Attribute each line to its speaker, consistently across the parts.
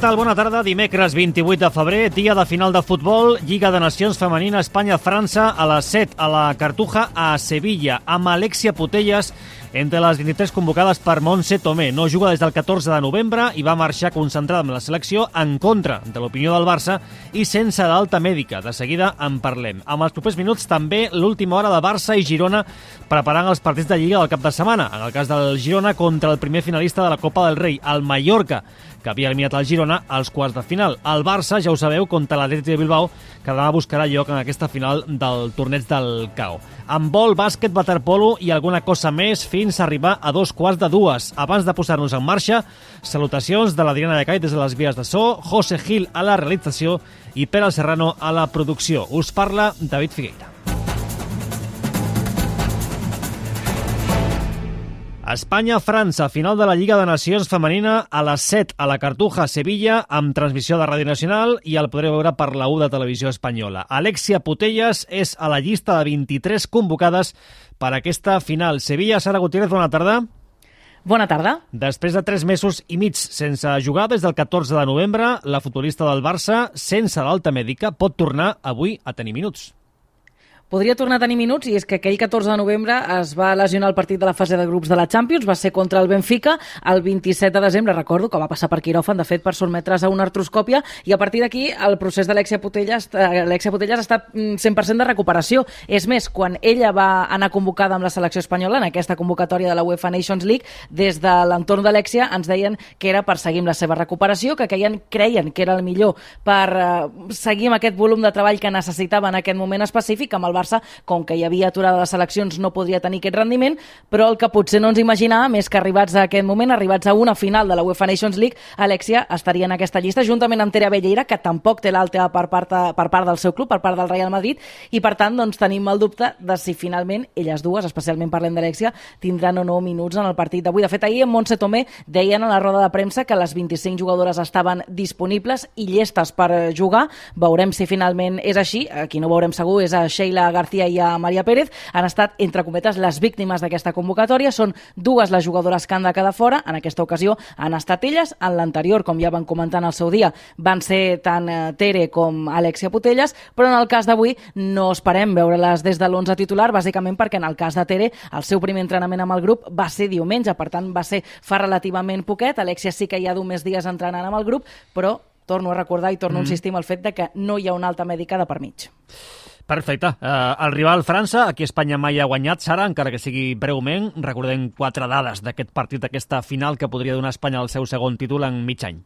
Speaker 1: Tal? Bona tarda. Dimecres 28 de febrer, dia de final de futbol, Lliga de Nacions Femenina Espanya-França a les 7 a la Cartuja a Sevilla, amb Alexia Putelles entre les 23 convocades per Montse Tomé. No juga des del 14 de novembre i va marxar concentrada amb la selecció en contra de l'opinió del Barça i sense d'alta mèdica. De seguida en parlem. Amb els propers minuts també l'última hora de Barça i Girona preparant els partits de Lliga del cap de setmana. En el cas del Girona contra el primer finalista de la Copa del Rei, el Mallorca, que havia eliminat el Girona als quarts de final. El Barça, ja ho sabeu, contra l'Atlètic de Bilbao, que demà buscarà lloc en aquesta final del torneig del CAO. Amb vol, bàsquet, waterpolo i alguna cosa més fins a arribar a dos quarts de dues. Abans de posar-nos en marxa, salutacions de l'Adriana de Cai des de les vies de so, José Gil a la realització i Pere Serrano a la producció. Us parla David Figueira. Espanya-França, final de la Lliga de Nacions femenina a les 7 a la Cartuja, Sevilla, amb transmissió de Ràdio Nacional i el podreu veure per la U de Televisió Espanyola. Alexia Putelles és a la llista de 23 convocades per aquesta final. Sevilla, Sara Gutiérrez, bona tarda.
Speaker 2: Bona tarda.
Speaker 1: Després de tres mesos i mig sense jugar des del 14 de novembre, la futbolista del Barça, sense l'alta mèdica, pot tornar avui a tenir minuts
Speaker 2: podria tornar a tenir minuts i és que aquell 14 de novembre es va lesionar el partit de la fase de grups de la Champions, va ser contra el Benfica, el 27 de desembre, recordo que va passar per quiròfan, de fet per sotmetre's a una artroscòpia i a partir d'aquí el procés d'Alexia Putellas, Alexia Putellas estat 100% mm, de recuperació. És més, quan ella va anar convocada amb la selecció espanyola en aquesta convocatòria de la UEFA Nations League, des de l'entorn d'Alexia ens deien que era per seguir amb la seva recuperació, que creien, creien que era el millor per uh, seguir amb aquest volum de treball que necessitava en aquest moment específic amb el Barça, com que hi havia aturada les eleccions, no podria tenir aquest rendiment, però el que potser no ens imaginàvem és que arribats a aquest moment, arribats a una final de la UEFA Nations League, Alexia estaria en aquesta llista, juntament amb Tere Belleira, que tampoc té l'alta per, part, per part del seu club, per part del Real Madrid, i per tant doncs, tenim el dubte de si finalment elles dues, especialment parlem d'Alexia, tindran o no minuts en el partit d'avui. De fet, ahir en Montse Tomé deien a la roda de premsa que les 25 jugadores estaven disponibles i llestes per jugar. Veurem si finalment és així. Aquí no veurem segur és a Sheila García i a Maria Pérez. Han estat, entre cometes, les víctimes d'aquesta convocatòria. Són dues les jugadores que han de quedar fora. En aquesta ocasió han estat elles. En l'anterior, com ja van comentar en el seu dia, van ser tant eh, Tere com Alexia Putelles, però en el cas d'avui no esperem veure-les des de l'11 titular, bàsicament perquè en el cas de Tere el seu primer entrenament amb el grup va ser diumenge, per tant va ser fa relativament poquet. Alexia sí que hi ha d'un més dies entrenant amb el grup, però torno a recordar i torno mm. a insistir en el fet de que no hi ha una alta mèdica de per mig.
Speaker 1: Perfecte. Uh, el rival França, aquí Espanya mai ha guanyat, Sara, encara que sigui breument. Recordem quatre dades d'aquest partit, d'aquesta final que podria donar Espanya el seu segon títol en mig any.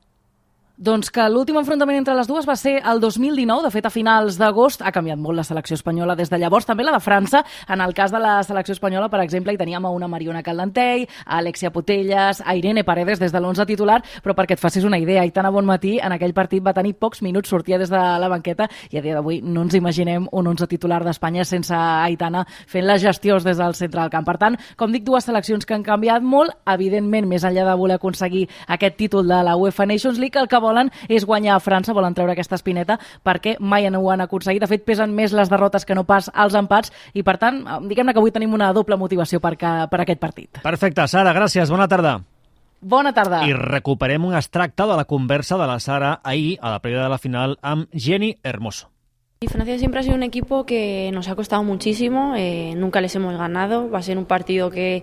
Speaker 2: Doncs que l'últim enfrontament entre les dues va ser el 2019, de fet a finals d'agost. Ha canviat molt la selecció espanyola des de llavors, també la de França. En el cas de la selecció espanyola, per exemple, hi teníem a una Mariona Caldentei, a Alexia Putelles, a Irene Paredes des de l'11 titular, però perquè et facis una idea, Aitana Bonmatí en aquell partit va tenir pocs minuts, sortia des de la banqueta i a dia d'avui no ens imaginem un 11 titular d'Espanya sense Aitana fent les gestions des del centre del camp. Per tant, com dic, dues seleccions que han canviat molt, evidentment, més enllà de voler aconseguir aquest títol de la UEFA Nations League, el que volen és guanyar a França, volen treure aquesta espineta perquè mai no ho han aconseguit. De fet, pesen més les derrotes que no pas els empats i, per tant, diguem-ne que avui tenim una doble motivació per, que, per aquest partit.
Speaker 1: Perfecte. Sara, gràcies. Bona tarda.
Speaker 2: Bona tarda.
Speaker 1: I recuperem un extracte de la conversa de la Sara ahir, a la prèvia de la final, amb Jenny Hermoso.
Speaker 3: Y Francia siempre ha sido un equipo que nos ha costado muchísimo, eh, nunca les hemos ganado, va a ser un partido que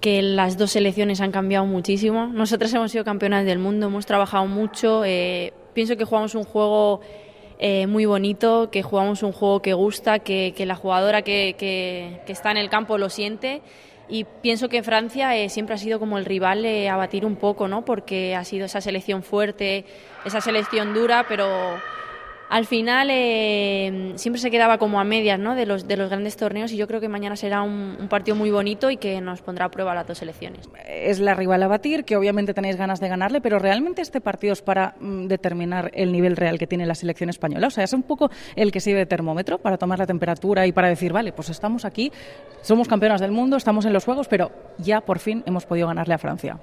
Speaker 3: que las dos selecciones han cambiado muchísimo. Nosotros hemos sido campeonas del mundo, hemos trabajado mucho. Eh, pienso que jugamos un juego eh, muy bonito, que jugamos un juego que gusta, que, que la jugadora que, que, que, está en el campo lo siente. Y pienso que Francia eh, siempre ha sido como el rival a batir un poco, ¿no? Porque ha sido esa selección fuerte, esa selección dura, pero al final eh, siempre se quedaba como a medias ¿no? de, los, de los grandes torneos y yo creo que mañana será un, partido muy bonito y que nos pondrá a prueba las dos selecciones.
Speaker 2: Es la rival a batir, que obviamente tenéis ganas de ganarle, pero realmente este partido es para mm, determinar el nivel real que tiene la selección española. O sea, es un poco el que sirve de termómetro para tomar la temperatura y para decir, vale, pues estamos aquí, somos campeonas del mundo, estamos en los Juegos, pero ya por fin hemos podido ganarle a Francia.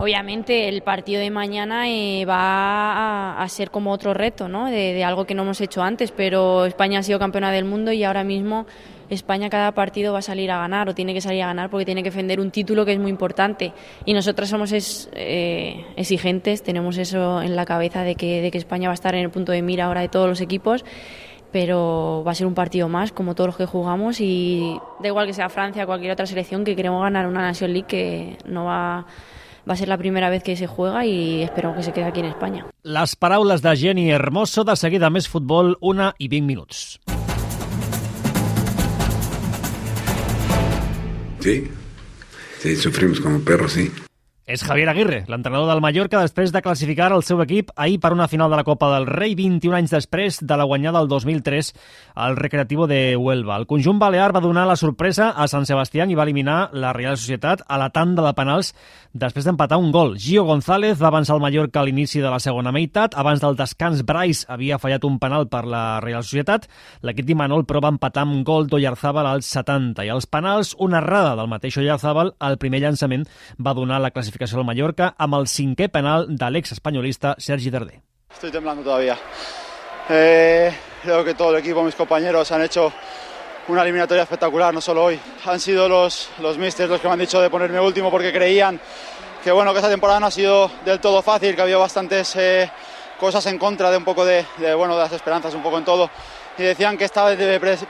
Speaker 3: Obviamente el partido de mañana eh, va a, a, ser como otro reto, ¿no? De, de, algo que no hemos hecho antes, pero España ha sido campeona del mundo y ahora mismo España cada partido va a salir a ganar o tiene que salir a ganar porque tiene que defender un título que es muy importante y nosotros somos es, eh, exigentes, tenemos eso en la cabeza de que, de que España va a estar en el punto de mira ahora de todos los equipos pero va a ser un partido más como todos los que jugamos y da igual que sea Francia o cualquier otra selección que queremos ganar una Nation League que no va va a ser la primera vez que se juega i espero que se quede aquí en Espanya.
Speaker 1: Les paraules de Jenny Hermoso, de seguida més futbol, una i 20 minuts.
Speaker 4: Sí, sí, sufrimos como perros, sí.
Speaker 1: És Javier Aguirre, l'entrenador del Mallorca, després de classificar el seu equip ahir per una final de la Copa del Rei, 21 anys després de la guanyada del 2003 al Recreativo de Huelva. El conjunt balear va donar la sorpresa a Sant Sebastián i va eliminar la Real Societat a la tanda de penals després d'empatar un gol. Gio González va avançar el Mallorca a l'inici de la segona meitat. Abans del descans, Bryce havia fallat un penal per la Real Societat. L'equip d'Imanol, però, va empatar amb gol d'Oyarzabal als 70. I als penals, una errada del mateix Oyarzabal al primer llançament va donar la classificació clasificació del Mallorca amb el cinquè penal de l'ex-espanyolista Sergi Darder.
Speaker 5: Estoy temblando todavía. Eh, creo que todo el equipo, mis compañeros, han hecho una eliminatoria espectacular, no solo hoy. Han sido los, los misters los que me han dicho de ponerme último porque creían que, bueno, que esta temporada no ha sido del todo fácil, que había bastantes eh, cosas en contra de un poco de, de, bueno, de las esperanzas, un poco en todo. Y decían que estaba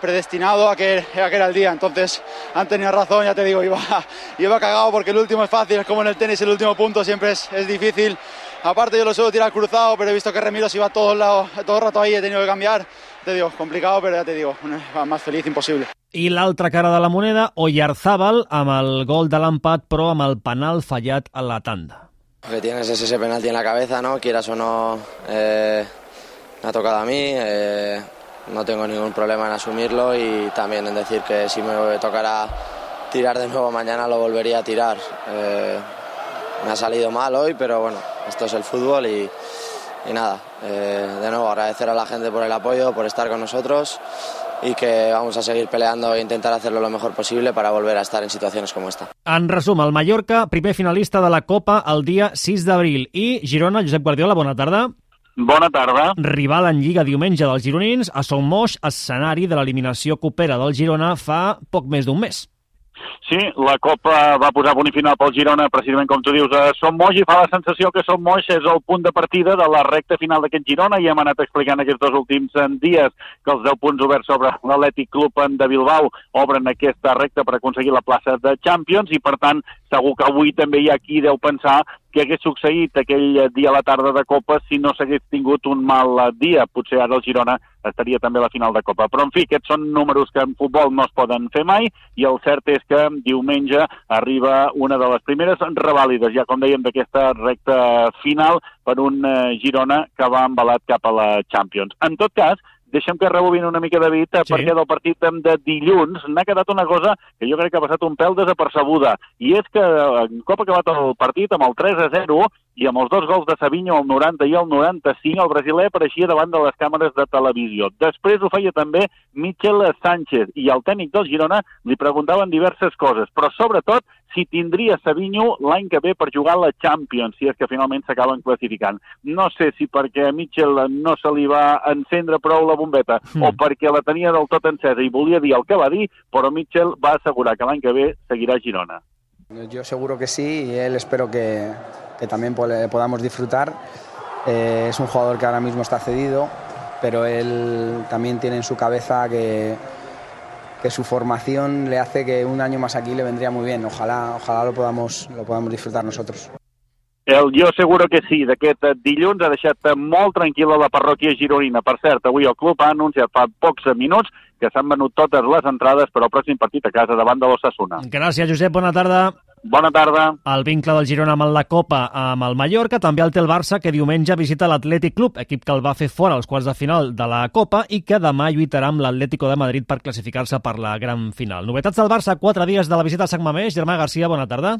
Speaker 5: predestinado a que, a que era el día. Entonces han tenido razón, ya te digo, iba, iba cagado porque el último es fácil, es como en el tenis, el último punto siempre es, es difícil. Aparte yo lo suelo tirar cruzado, pero he visto que Remiro se iba todo, lado, todo el rato ahí, he tenido que cambiar. Te digo, complicado, pero ya te digo, más feliz imposible.
Speaker 1: I l'altra cara de la moneda, Oyarzábal, amb el gol de l'empat, però amb el penal fallat a la tanda.
Speaker 6: Lo que tienes es ese penalti en la cabeza, ¿no? Quieras o no, eh, me ha tocado a mí. Eh, no tengo ningún problema en asumirlo y también en decir que si me tocará tirar de nuevo mañana lo volvería a tirar. Eh, me ha salido mal hoy, pero bueno, esto es el fútbol y, nada, eh, de nuevo agradecer a la gente por el apoyo, por estar con nosotros y que vamos a seguir peleando e intentar hacerlo lo mejor posible para volver a estar en situaciones como esta.
Speaker 1: En resum, el Mallorca, primer finalista de la Copa el dia 6 d'abril i Girona, Josep Guardiola, bona tarda.
Speaker 7: Bona tarda.
Speaker 1: Rival en Lliga diumenge dels gironins, a Son Moix, escenari de l'eliminació copera del Girona fa poc més d'un mes.
Speaker 7: Sí, la Copa va posar punt final pel Girona, precisament com tu dius, a Som Moix, i fa la sensació que Som Moix és el punt de partida de la recta final d'aquest Girona, i hem anat explicant aquests dos últims dies que els 10 punts oberts sobre l'Atlètic Club de Bilbao obren aquesta recta per aconseguir la plaça de Champions, i per tant, segur que avui també hi ha qui deu pensar què hagués succeït aquell dia a la tarda de Copa si no s'hagués tingut un mal dia. Potser ara el Girona estaria també la final de Copa. Però, en fi, aquests són números que en futbol no es poden fer mai i el cert és que diumenge arriba una de les primeres revàlides, ja com dèiem, d'aquesta recta final per un eh, Girona que va embalat cap a la Champions. En tot cas, deixem que rebobin una mica, David, sí. perquè del partit de dilluns n'ha quedat una cosa que jo crec que ha passat un pèl desapercebuda, i és que un cop acabat el partit amb el 3 a 0 i amb els dos gols de Savinho, el 90 i el 95, el brasiler apareixia davant de les càmeres de televisió. Després ho feia també Michel Sánchez, i el tècnic del Girona li preguntaven diverses coses, però sobretot si tindria Savinho l'any que ve per jugar a la Champions, si és que finalment s'acaben classificant. No sé si perquè a Mitchell no se li va encendre prou la bombeta mm. o perquè la tenia del tot encesa i volia dir el que va dir, però Mitchell va assegurar que l'any que ve seguirà a Girona.
Speaker 8: Yo seguro que sí y él espero que, que también podamos disfrutar. Eh, es un jugador que ahora mismo está cedido, pero él también tiene en su cabeza que que su formación le hace que un año más aquí le vendría muy bien. Ojalá, ojalá lo podamos, lo podamos disfrutar nosotros.
Speaker 7: El jo seguro que sí, d'aquest dilluns ha deixat molt tranquil·la la parròquia gironina. Per cert, avui el club ha anunciat fa pocs minuts que s'han venut totes les entrades per al pròxim partit a casa davant de l'Ossassuna.
Speaker 1: Gràcies, Josep. Bona tarda.
Speaker 7: Bona tarda.
Speaker 1: El vincle del Girona amb la Copa amb el Mallorca també el té el Barça, que diumenge visita l'Atlètic Club, equip que el va fer fora als quarts de final de la Copa i que demà lluitarà amb l'Atlético de Madrid per classificar-se per la gran final. Novetats del Barça, quatre dies de la visita a Sant Mamés. Germà Garcia, bona tarda.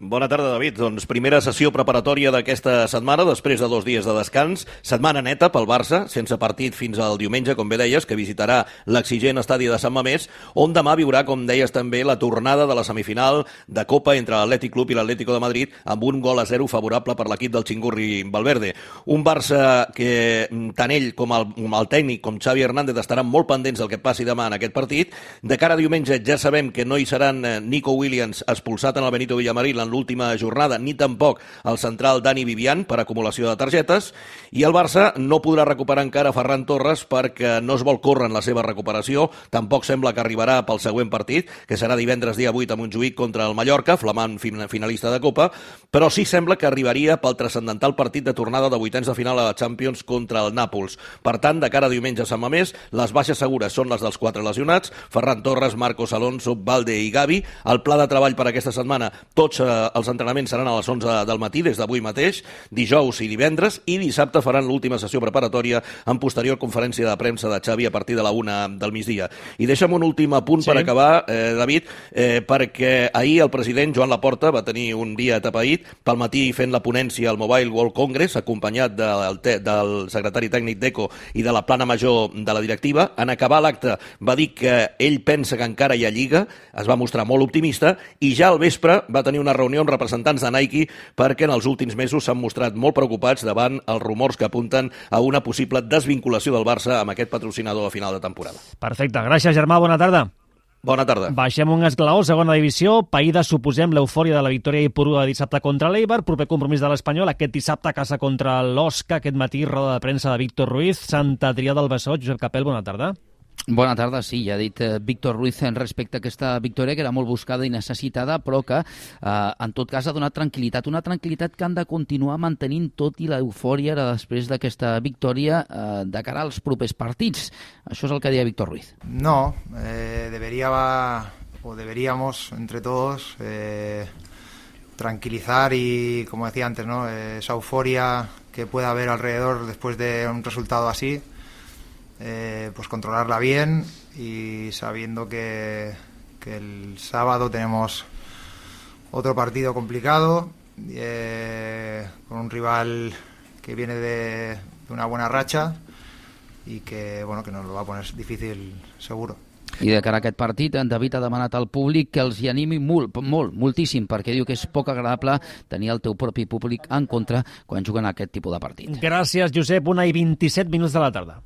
Speaker 9: Bona tarda, David. Doncs primera sessió preparatòria d'aquesta setmana, després de dos dies de descans. Setmana neta pel Barça, sense partit fins al diumenge, com bé deies, que visitarà l'exigent estadi de Sant Mamés, on demà viurà, com deies també, la tornada de la semifinal de Copa entre l'Atlètic Club i l'Atlético de Madrid, amb un gol a zero favorable per l'equip del Xingurri Valverde. Un Barça que mm, tant ell com el, com el tècnic, com Xavi Hernández, estaran molt pendents del que passi demà en aquest partit. De cara a diumenge ja sabem que no hi seran eh, Nico Williams expulsat en el Benito Villamarín en l'última jornada, ni tampoc el central Dani Vivian per acumulació de targetes, i el Barça no podrà recuperar encara Ferran Torres perquè no es vol córrer en la seva recuperació, tampoc sembla que arribarà pel següent partit, que serà divendres dia 8 a Montjuïc contra el Mallorca, flamant finalista de Copa, però sí sembla que arribaria pel transcendental partit de tornada de vuitens de final a la Champions contra el Nàpols. Per tant, de cara a diumenge a Sant Mamés, les baixes segures són les dels quatre lesionats, Ferran Torres, Marcos Alonso, Valde i Gavi. El pla de treball per aquesta setmana, tots eh, els entrenaments seran a les 11 del matí, des d'avui mateix, dijous i divendres, i dissabte faran l'última sessió preparatòria en posterior conferència de premsa de Xavi a partir de la una del migdia. I deixa'm un últim apunt sí. per acabar, eh, David, eh, perquè ahir el president Joan Laporta va tenir un dia atapeït, pel matí fent la ponència al Mobile World Congress, acompanyat del, del secretari tècnic d'ECO i de la plana major de la directiva. En acabar l'acte va dir que ell pensa que encara hi ha lliga, es va mostrar molt optimista, i ja al vespre va tenir una reunió amb representants de Nike perquè en els últims mesos s'han mostrat molt preocupats davant els rumors que apunten a una possible desvinculació del Barça amb aquest patrocinador a final de temporada.
Speaker 1: Perfecte. Gràcies, Germà. Bona tarda.
Speaker 9: Bona tarda.
Speaker 1: Baixem un esglaó, segona divisió. Païda suposem l'eufòria de la victòria i Porua dissabte contra l'Eibar. Proper compromís de l'Espanyol aquest dissabte a casa contra l'Osca. Aquest matí, roda de premsa de Víctor Ruiz. Sant Adrià del Besòs. Josep Capel, bona tarda.
Speaker 10: Bona tarda, sí, ja ha dit eh, Víctor Ruiz en respecte a aquesta victòria que era molt buscada i necessitada, però que eh, en tot cas ha donat tranquil·litat, una tranquil·litat que han de continuar mantenint tot i l'eufòria després d'aquesta victòria eh, de cara als propers partits. Això és el que deia Víctor Ruiz.
Speaker 11: No, eh, debería o deberíamos entre todos eh, tranquilizar y, como decía antes, ¿no? Eh, esa euforia que pueda haber alrededor después de un resultado así. Eh, pues controlarla bien y sabiendo que, que, el sábado tenemos otro partido complicado eh, con un rival que viene de, de, una buena racha y que bueno que nos lo va a poner difícil seguro.
Speaker 10: I de cara a aquest partit, en David ha demanat al públic que els hi animi molt, molt, moltíssim, perquè diu que és poc agradable tenir el teu propi públic en contra quan juguen aquest tipus de partit.
Speaker 1: Gràcies, Josep. Una i 27 minuts de la tarda.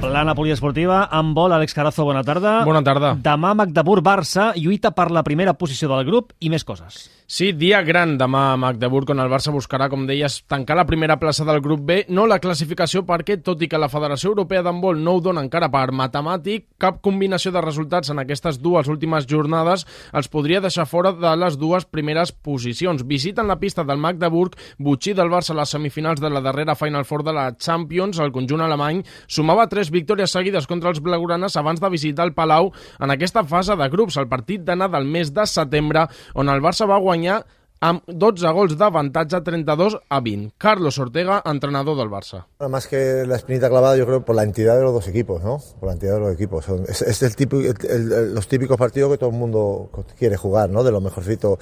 Speaker 1: Plana poliesportiva, amb vol, Àlex Carazo, bona tarda.
Speaker 12: Bona tarda.
Speaker 1: Demà Magdeburg-Barça lluita per la primera posició del grup i més coses.
Speaker 12: Sí, dia gran. Demà a Magdeburg, on el Barça buscarà, com deies, tancar la primera plaça del grup B, no la classificació perquè, tot i que la Federació Europea d'Handbol no ho dona encara per matemàtic, cap combinació de resultats en aquestes dues últimes jornades els podria deixar fora de les dues primeres posicions. Visiten la pista del Magdeburg, Butxí del Barça a les semifinals de la darrera Final Four de la Champions, el conjunt alemany sumava tres victòries seguides contra els blaugranes abans de visitar el Palau en aquesta fase de grups, el partit d'anar del mes de setembre, on el Barça va guanyar guanyar amb 12 gols d'avantatge 32 a 20. Carlos Ortega, entrenador del Barça.
Speaker 13: Más que la espinita clavada, yo creo por la entidad de los dos equipos, ¿no? Por la entidad de los equipos. Es, es el tipo, el, el, los típicos partidos que todo el mundo quiere jugar, ¿no? De lo mejorcito.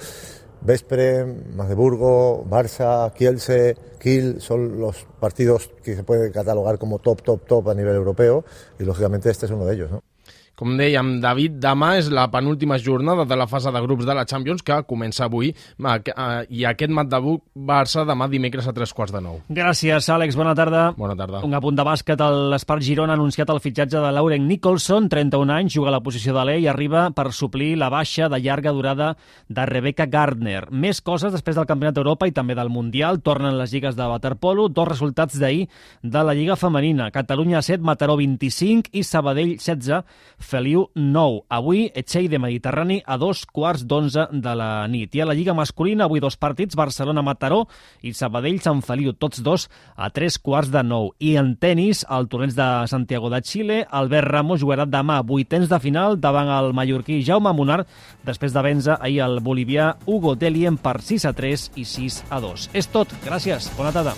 Speaker 13: Vespre, Magdeburgo, Barça, Kielce, Kiel, son los partidos que se pueden catalogar como top, top, top a nivel europeo y lógicamente este es uno de ellos, ¿no?
Speaker 12: Com dèiem, David, demà és la penúltima jornada de la fase de grups de la Champions que comença avui i aquest mat de Barça demà dimecres a tres quarts de nou.
Speaker 1: Gràcies, Àlex. Bona tarda.
Speaker 12: Bona tarda.
Speaker 1: Un apunt de bàsquet. L'Espart Girona ha anunciat el fitxatge de Lauren Nicholson, 31 anys, juga a la posició de l'E i arriba per suplir la baixa de llarga durada de Rebecca Gardner. Més coses després del Campionat d'Europa i també del Mundial. Tornen les lligues de waterpolo. Dos resultats d'ahir de la Lliga Femenina. Catalunya 7, Mataró 25 i Sabadell 16, Feliu 9. Avui, Etxell de Mediterrani a dos quarts d'onze de la nit. I a la Lliga masculina, avui dos partits, Barcelona-Mataró i Sabadell-Sant Feliu, tots dos a tres quarts de nou. I en tennis, el torneig de Santiago de Xile, Albert Ramos jugarà demà vuitens de final davant el mallorquí Jaume Munar, després de vèncer ahir el bolivià Hugo Delien per 6 a 3 i 6 a 2. És tot. Gràcies. Bona tarda.